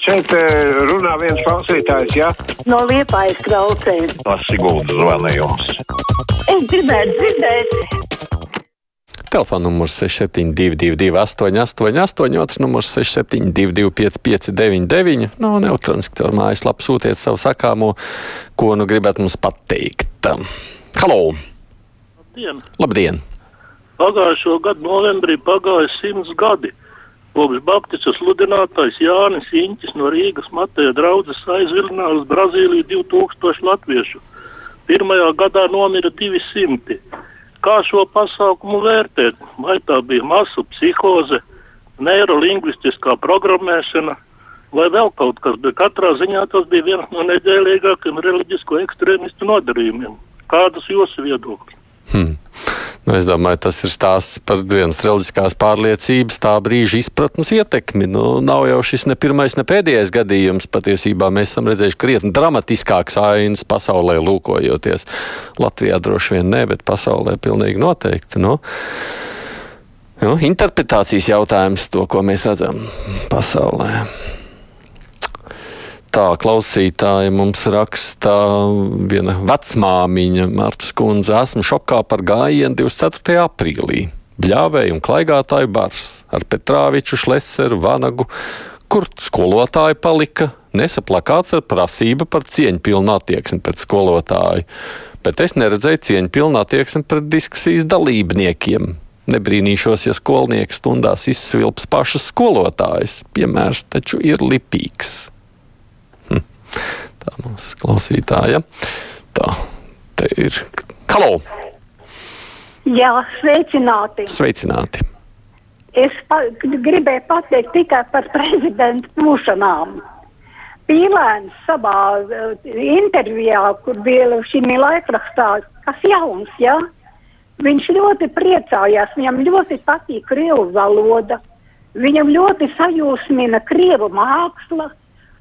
Šeit eh, runā viens klausītājs, jā? No liepājas klaucēm. Tas Siguldas zvanījums. Es gribētu dzirdēt. Telefona numurs 6722, 888, otrs numurs 672, 559, nav elektroniski caur mājaslapu sūtiet savu sakāmo, ko nu gribat mums pateikt. Halo! Labdien! Labdien! Pagājušo gadu novembrī pagāja simts gadi. Kopš Baptistu sludinātājs Jānis Inķis no Rīgas Mateja draudzes aizvilināja uz Brazīliju 2000 latviešu. Pirmajā gadā nomira 200. Kā šo pasākumu vērtēt? Vai tā bija masu psihoze, neirolingvistiskā programmēšana vai vēl kaut kas, bet katrā ziņā tas bija viens no neģēlīgākajiem reliģisko ekstrēmistu nodarījumiem. Kādas jūsu viedokļi? Hmm. Nu, es domāju, tas ir stāsts par vienas reliģiskās pārliecības, tā brīža izpratnes ietekmi. Nu, nav jau šis ne pirmais, ne pēdējais gadījums. Patiesībā mēs esam redzējuši krietni dramatiskāks ainas pasaulē, lūkojoties. Latvijā droši vien ne, bet pasaulē pilnīgi noteikti. Nu, nu, interpretācijas jautājums, to, ko mēs redzam pasaulē. Tā klausītāja mums raksta viena vecmāmiņa, Marta Skundze. Esmu šokā par gājienu 24. aprīlī. Bļāvēju un klaigātāju bars ar Petrāviču, Šleseru, Vanagu, kur skolotāji palika. Nesa plakāts ar prasību par cieņpilnu attieksmi pret skolotāju, bet es neredzēju cieņpilnu attieksmi pret diskusijas dalībniekiem. Nebrīnīšos, ja skolnieki stundās izsvilps pašas skolotājas. Piemērs taču ir lipīgs. Tā mums klausītāja. Tā, te ir. Halo! Jā, sveicināti. Sveicināti! Es pa gribēju pateikt tikai par prezidenta būšanām. Pīlēns savā uh, intervijā, kur bija šī laikrakstā, kas jauns, ja? viņš ļoti priecājās, viņam ļoti patīk krievu valoda, viņam ļoti sajūsmina krievu māksla,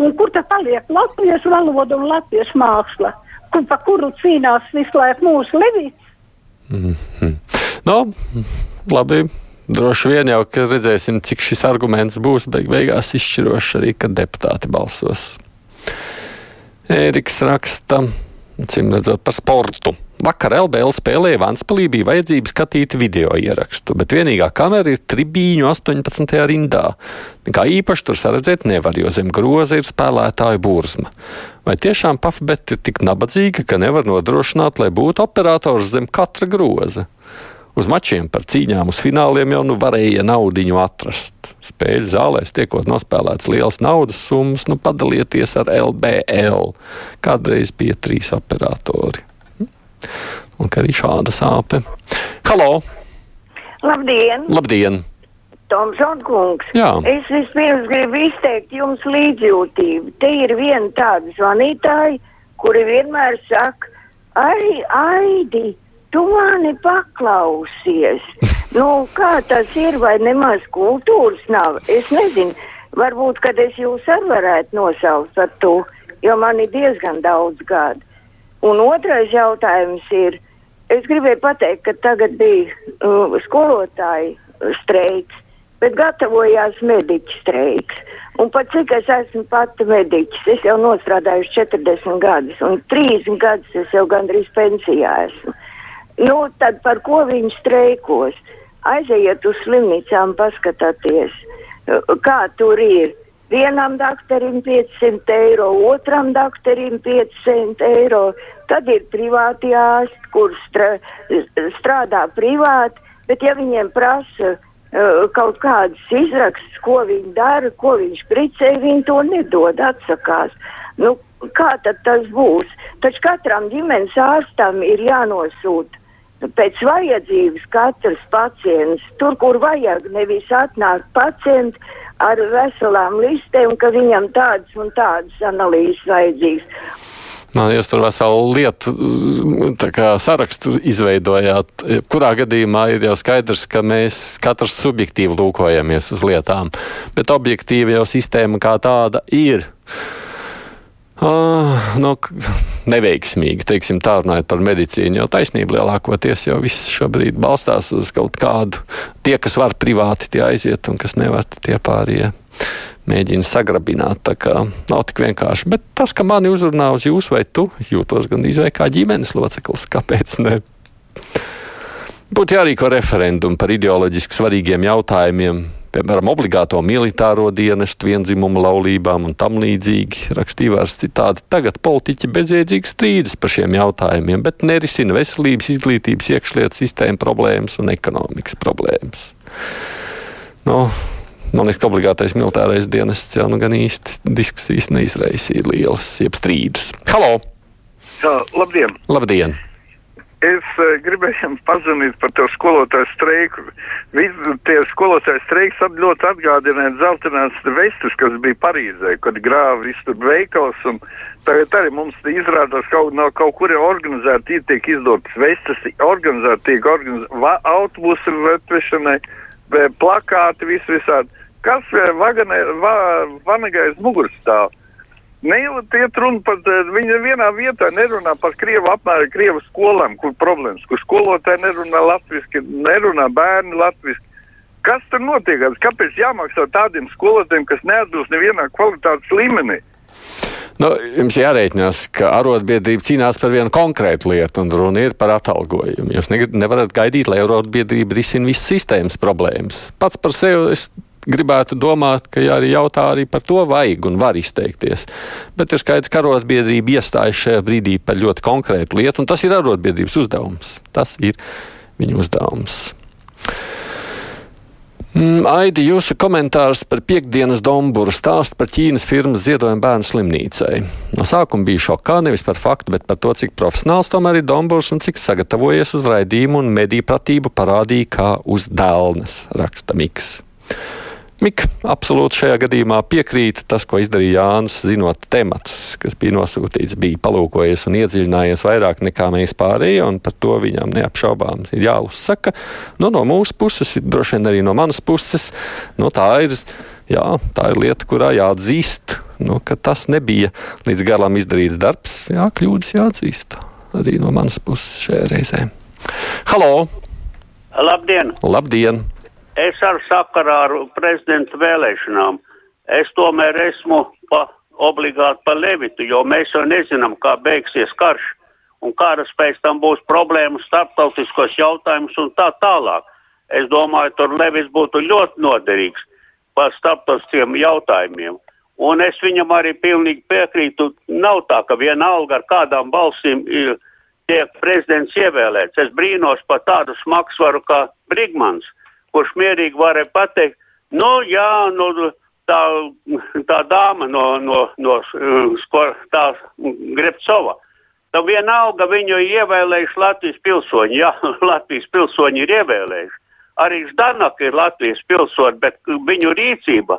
Un kur tad paliek latviešu valoda un latviešu māksla, kur, pa kuru cīnās visu laiku mūsu levīts? Mm -hmm. no, labi. Droši vien jau redzēsim, cik šis arguments būs beig beigās izšķirošs arī, kad deputāti balsos. Ēriks raksta, cim redzot par sportu. Vakar LBL spēlē Vanspēlī bija vajadzība skatīt video ierakstu, bet vienīgā kamera ir tribīņu 18. rindā. Nekā īpaši tur saredzēt nevar, jo zem groza ir spēlētāju burzma. Vai tiešām Pafbet ir tik nabadzīga, ka nevar nodrošināt, lai būtu operators zem katra groza? Uz mačiem par cīņām uz fināliem jau nu varēja naudiņu atrast. Spēļu zālēs tiekot nospēlēts liels naudas summas, nu padalieties ar LBL. Kādreiz bija trīs operatori. Un arī šāda sāpe. Halo! Labdien! Labdien! Tomsons kungs, Jā. es vispirms gribu izteikt jums līdzjūtību. Te ir viena tāda zvanītāja, kuri vienmēr saka, ai, Aidi, tu mani paklausies. nu, kā tas ir, vai nemaz kultūras nav? Es nezinu, varbūt, kad es jūs arī varētu nosaukt par to, jo man ir diezgan daudz gadu. Un otrais jautājums ir, es gribēju pateikt, ka tagad bija uh, skolotāji streiks, bet gatavojās mediķu streiks. Un pat cik es esmu pati mediķis, es jau nostrādājuši 40 gadus, un 30 gadus es jau gandrīz pensijā esmu. Nu, tad par ko viņi streikos? Aiziet uz slimnīcām, paskatieties, kā tur ir. Vienam doktoram 500 eiro, otram doktoram 500 eiro. Tad ir privāti ārsti, kur stra, strādā privāti, bet ja viņiem prasa uh, kaut kādas izrakstas, ko viņi dara, ko viņš pricē, viņi to nedod, atsakās. Nu, kā tad tas būs? Taču katram ģimenes ārstam ir jānosūta pēc vajadzības katrs pacients, tur, kur vajag, nevis atnāk pacienti ar veselām listēm, ka viņam tādas un tādas analīzes vajadzīgas. Man nu, jūs tur veselu lietu kā, sarakstu izveidojāt. Kurā gadījumā ir jau skaidrs, ka mēs katrs subjektīvi lūkojamies uz lietām, bet objektīvi jau sistēma kā tāda ir. Uh, nu, k- neveiksmīgi, teiksim, tā runājot par medicīnu, jo taisnība lielākoties jau viss šobrīd balstās uz kaut kādu. Tie, kas var privāti, tie aiziet, un kas nevar, tie pārējie mēģina sagrabināt. Tā kā nav tik vienkārši. Bet tas, ka mani uzrunā uz jūs vai tu, jūtos gan izvēlēt kā ģimenes loceklis, kāpēc ne? Būtu jārīko referendumu par ideoloģiski svarīgiem jautājumiem, piemēram, obligāto militāro dienestu, vienzimumu laulībām un tam līdzīgi. Rakstīja vairs citādi. Tagad politiķi bezjēdzīgi strīdas par šiem jautājumiem, bet nerisina veselības, izglītības, iekšlietu sistēmu problēmas un ekonomikas problēmas. Nu, Man liekas, ka obligātais militārais dienests jau nu gan īsti diskusijas neizraisīja lielas, jeb strīdus. Halo! Jā, labdien! Labdien! Es uh, gribēju jums pazvanīt par to skolotāju streiku. Visi tie skolotāju streiks ļoti atgādināja zeltainās vestes, kas bija Parīzē, kad grāva visu tur veikals. Tagad arī mums izrādās kaut, no kaut kur ir organizēti, tiek izdotas vestes, organizēti tiek organizēti autobusu atvešanai, vai plakāti, visu visādi. Kas eh, vaganē, va, vanagais muguras stāv? Neiet iet runa par, eh, viņa vienā vietā nerunā par Krievu apmēru, Krievu skolām, kur problēmas, kur skolotāji nerunā latviski, nerunā bērni latviski. Kas tur notiek? Kāpēc jāmaksā tādiem skolotājiem, kas neatbilst nevienā kvalitātes līmenī? Nu, jums jārēķinās, ka arotbiedrība cīnās par vienu konkrētu lietu, un runa ir par atalgojumu. Jūs nevarat gaidīt, lai arotbiedrība risina visas sistēmas problēmas. Pats par sevi es gribētu domāt, ka jā, arī jautā arī par to vajag un var izteikties. Bet ir skaidrs, ka arotbiedrība iestājas šajā brīdī par ļoti konkrētu lietu, un tas ir arotbiedrības uzdevums. Tas ir viņu uzdevums. Mm, Aidi, jūsu komentārs par piekdienas domburu stāstu par Ķīnas firmas ziedojumu bērnu slimnīcai. No sākuma bija šokā nevis par faktu, bet par to, cik profesionāls tomēr ir domburs un cik sagatavojies uz raidījumu un mediju pratību parādīja kā uz dēlnes, raksta Miks. Mika absolūti šajā gadījumā piekrīt tas, ko izdarīja Jānis, zinot tematus, kas bija nosūtīts, bija palūkojies un iedziļinājies vairāk nekā mēs pārējie, un par to viņam neapšaubām ir jāuzsaka. Nu, no mūsu puses, droši vien arī no manas puses, nu, tā, ir, jā, tā ir lieta, kurā jāatzīst, nu, ka tas nebija līdz galam izdarīts darbs. Jā, kļūdas jāatzīst arī no manas puses šajā reizē. Halo! Labdien! Labdien! Es ar sakarā ar prezidenta vēlēšanām. Es tomēr esmu pa, obligāti par Levitu, jo mēs jau nezinām, kā beigsies karš un kādas pēc tam būs problēmas, starptautiskos jautājumus un tā tālāk. Es domāju, tur Levis būtu ļoti noderīgs par starptautiskiem jautājumiem. Un es viņam arī pilnīgi piekrītu. Nav tā, ka vienalga ar kādām balsīm ir tiek prezidents ievēlēts. Es brīnos par tādu smagsvaru kā Brigmans kurš mierīgi varēja pateikt, nu jā, nu, tā, tā dāma no, no, no sko, tā Grepcova. Tā vienalga viņu ievēlējuši Latvijas pilsoņi, jā, Latvijas pilsoņi ir ievēlējuši. Arī Ždanaka ir Latvijas pilsoņi, bet viņu rīcība,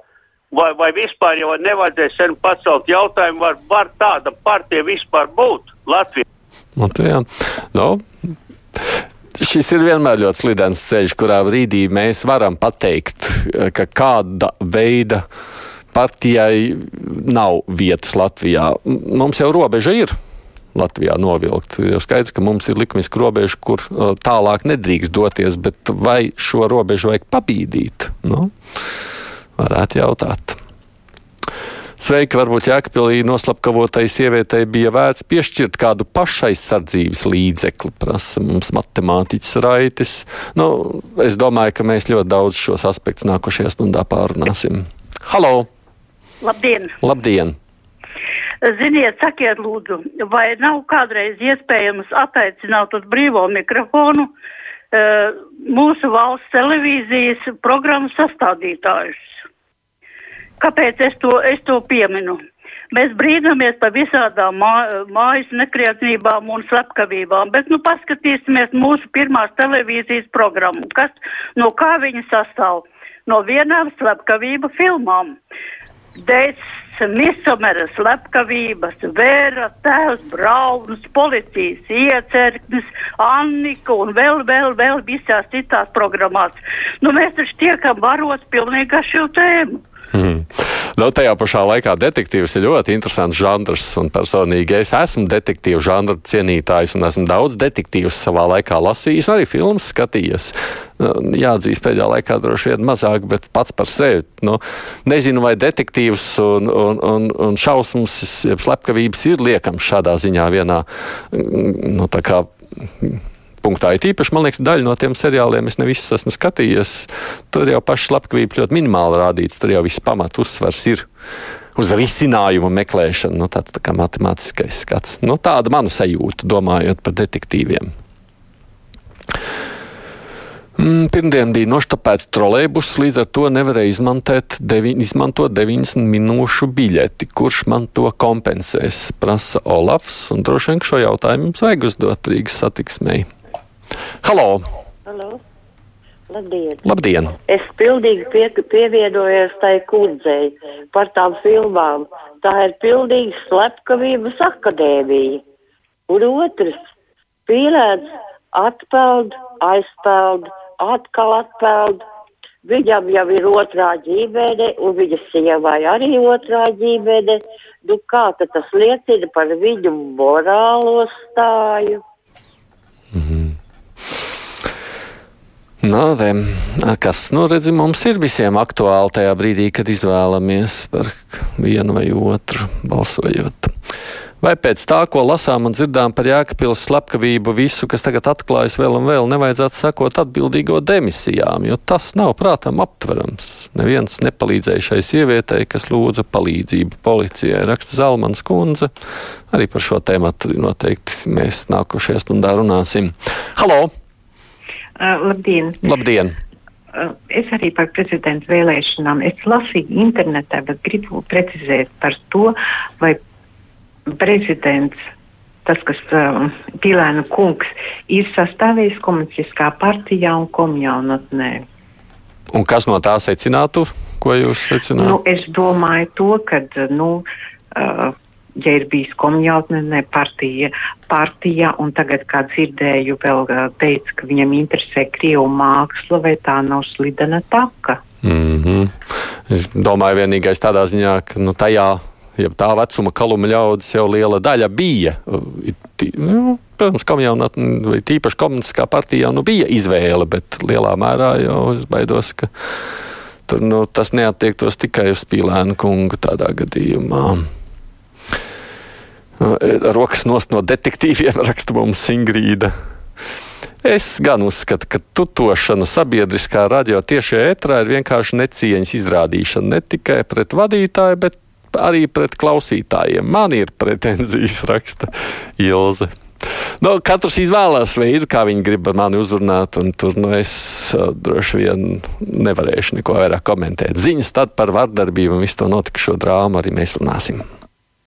vai, vai vispār jau nevajadzēs sen pacelt jautājumu, var, var tāda partija vispār būt Latvijā. Latvijā. No, Šis ir vienmēr ļoti slidens ceļš, kurā brīdī mēs varam pateikt, ka kāda veida partijai nav vietas Latvijā. Mums jau robeža ir. Latvijā novilkt. Ir skaidrs, ka mums ir likuma robeža, kur uh, tālāk nedrīkst doties, bet vai šo robežu vajag pabīdīt? Nu, varētu jautāt. Sveiki, varbūt Jēkabīlī noslapkavotai sievietei bija vērts piešķirt kādu pašaizsardzības līdzekli, prasa mums matemātiķis Raitis. Nu, es domāju, ka mēs ļoti daudz šos aspektus nākošajā stundā pārunāsim. Halo! Labdien! Labdien! Ziniet, sakiet, lūdzu, vai nav kādreiz iespējams attaicināt uz brīvo mikrofonu uh, mūsu valsts televīzijas programmu sastādītājus? Kāpēc es to, es to pieminu? Mēs brīnamies par visādām mā, mājas nekrietnībām un slepkavībām, bet nu paskatīsimies mūsu pirmās televīzijas programmu, kas, no kā viņa sastāv. No vienām slepkavību filmām. Dēļ Misomera slepkavības, Vēra, Tēvs, Brauns, policijas iecerknis, Annika un vēl, vēl, vēl visās citās programmās. Nu, mēs taču tiekam varots pilnīgi ar šo tēmu. Mm. Nu, tajā pašā laikā detektīvs ir ļoti interesants žanrs, personīgi es esmu detektīvu žanra cienītājs, un esmu daudz detektīvus savā laikā lasījis, arī filmas skatījies. Nu, jāatzīst, pēdējā laikā droši vien mazāk, bet pats par sevi. Nu, nezinu, vai detektīvs un, un, un, un šausmas, jeb slepkavības ir liekams šādā ziņā vienā, nu, tā kā punktā. Ir īpaši, man liekas, daļa no tiem seriāliem es ne visus esmu skatījies. Tur jau paša slepkavība ļoti minimāli rādīts, tur jau viss pamat uzsvars ir. Uz risinājumu meklēšanu, nu, tāds tā kā matemātiskais skats. Nu, tāda mana sajūta, domājot par detektīviem. Mm, pirmdien bija noštapēts trolēļus, līdz ar to nevarēja devi, izmantot 90 minūšu biļeti. Kurš man to kompensēs? Prasa Olafs, un droši vien šo jautājumu mums vajag uzdot Rīgas satiksmei. Halo! Halo. Labdien. Labdien! Es pilnīgi pie, pievienojos tai kundzei par tām filmām. Tā ir pilnīgi slepkavības akadēmija. Un otrs - pīlēns atpeld, aizpeld, atkal atpeld. Viņam jau ir otrā ģimene, un viņa sievai arī otrā ģimene. Nu, kā tas liecina par viņu morālo stāju? Nu, te, kas, nu, redzi, mums ir visiem aktuāli tajā brīdī, kad izvēlamies par vienu vai otru balsojot. Vai pēc tā, ko lasām un dzirdām par Jēkabpils slepkavību, visu, kas tagad atklājas vēl un vēl, nevajadzētu sekot atbildīgo demisijām, jo tas nav prātam aptverams. Neviens nepalīdzēja šai sievietei, kas lūdza palīdzību policijai, raksta Zalmans kundze. Arī par šo tēmu noteikti mēs nākošajā stundā runāsim. Halo! Uh, labdien! Labdien! Uh, es arī par prezidenta vēlēšanām. Es lasīju internetā, bet gribu precizēt par to, vai prezidents, tas, kas um, Pilēna kungs, ir sastāvējis komunistiskā partijā un komjaunatnē. Un kas no tā secinātu? Ko jūs secināt? Nu, es domāju to, ka, nu, uh, ja ir bijis komjautnē partija, partija, un tagad, kā dzirdēju, vēl teica, ka viņam interesē Krievu māksla, vai tā nav slidena taka. Mm -hmm. Es domāju, vienīgais tādā ziņā, ka nu, tajā, ja tā vecuma kaluma ļaudis jau liela daļa bija. Nu, protams, komjaunatne, vai tīpaši komunistiskā partijā, nu bija izvēle, bet lielā mērā jau es baidos, ka tur, nu, tas neatiektos tikai uz Pīlēnu kungu tādā gadījumā. Rokas nost no detektīviem raksta mums Ingrīda. Es gan uzskatu, ka tutošana sabiedriskā radio tiešajā ētrā ir vienkārši necieņas izrādīšana ne tikai pret vadītāju, bet arī pret klausītājiem. Man ir pretenzijas, raksta Ilze. Nu, katrs izvēlās veidu, kā viņi grib mani uzrunāt, un tur nu, es uh, droši vien nevarēšu neko vairāk komentēt. Ziņas tad par vardarbību un visu to notikušo drāmu arī mēs runāsim.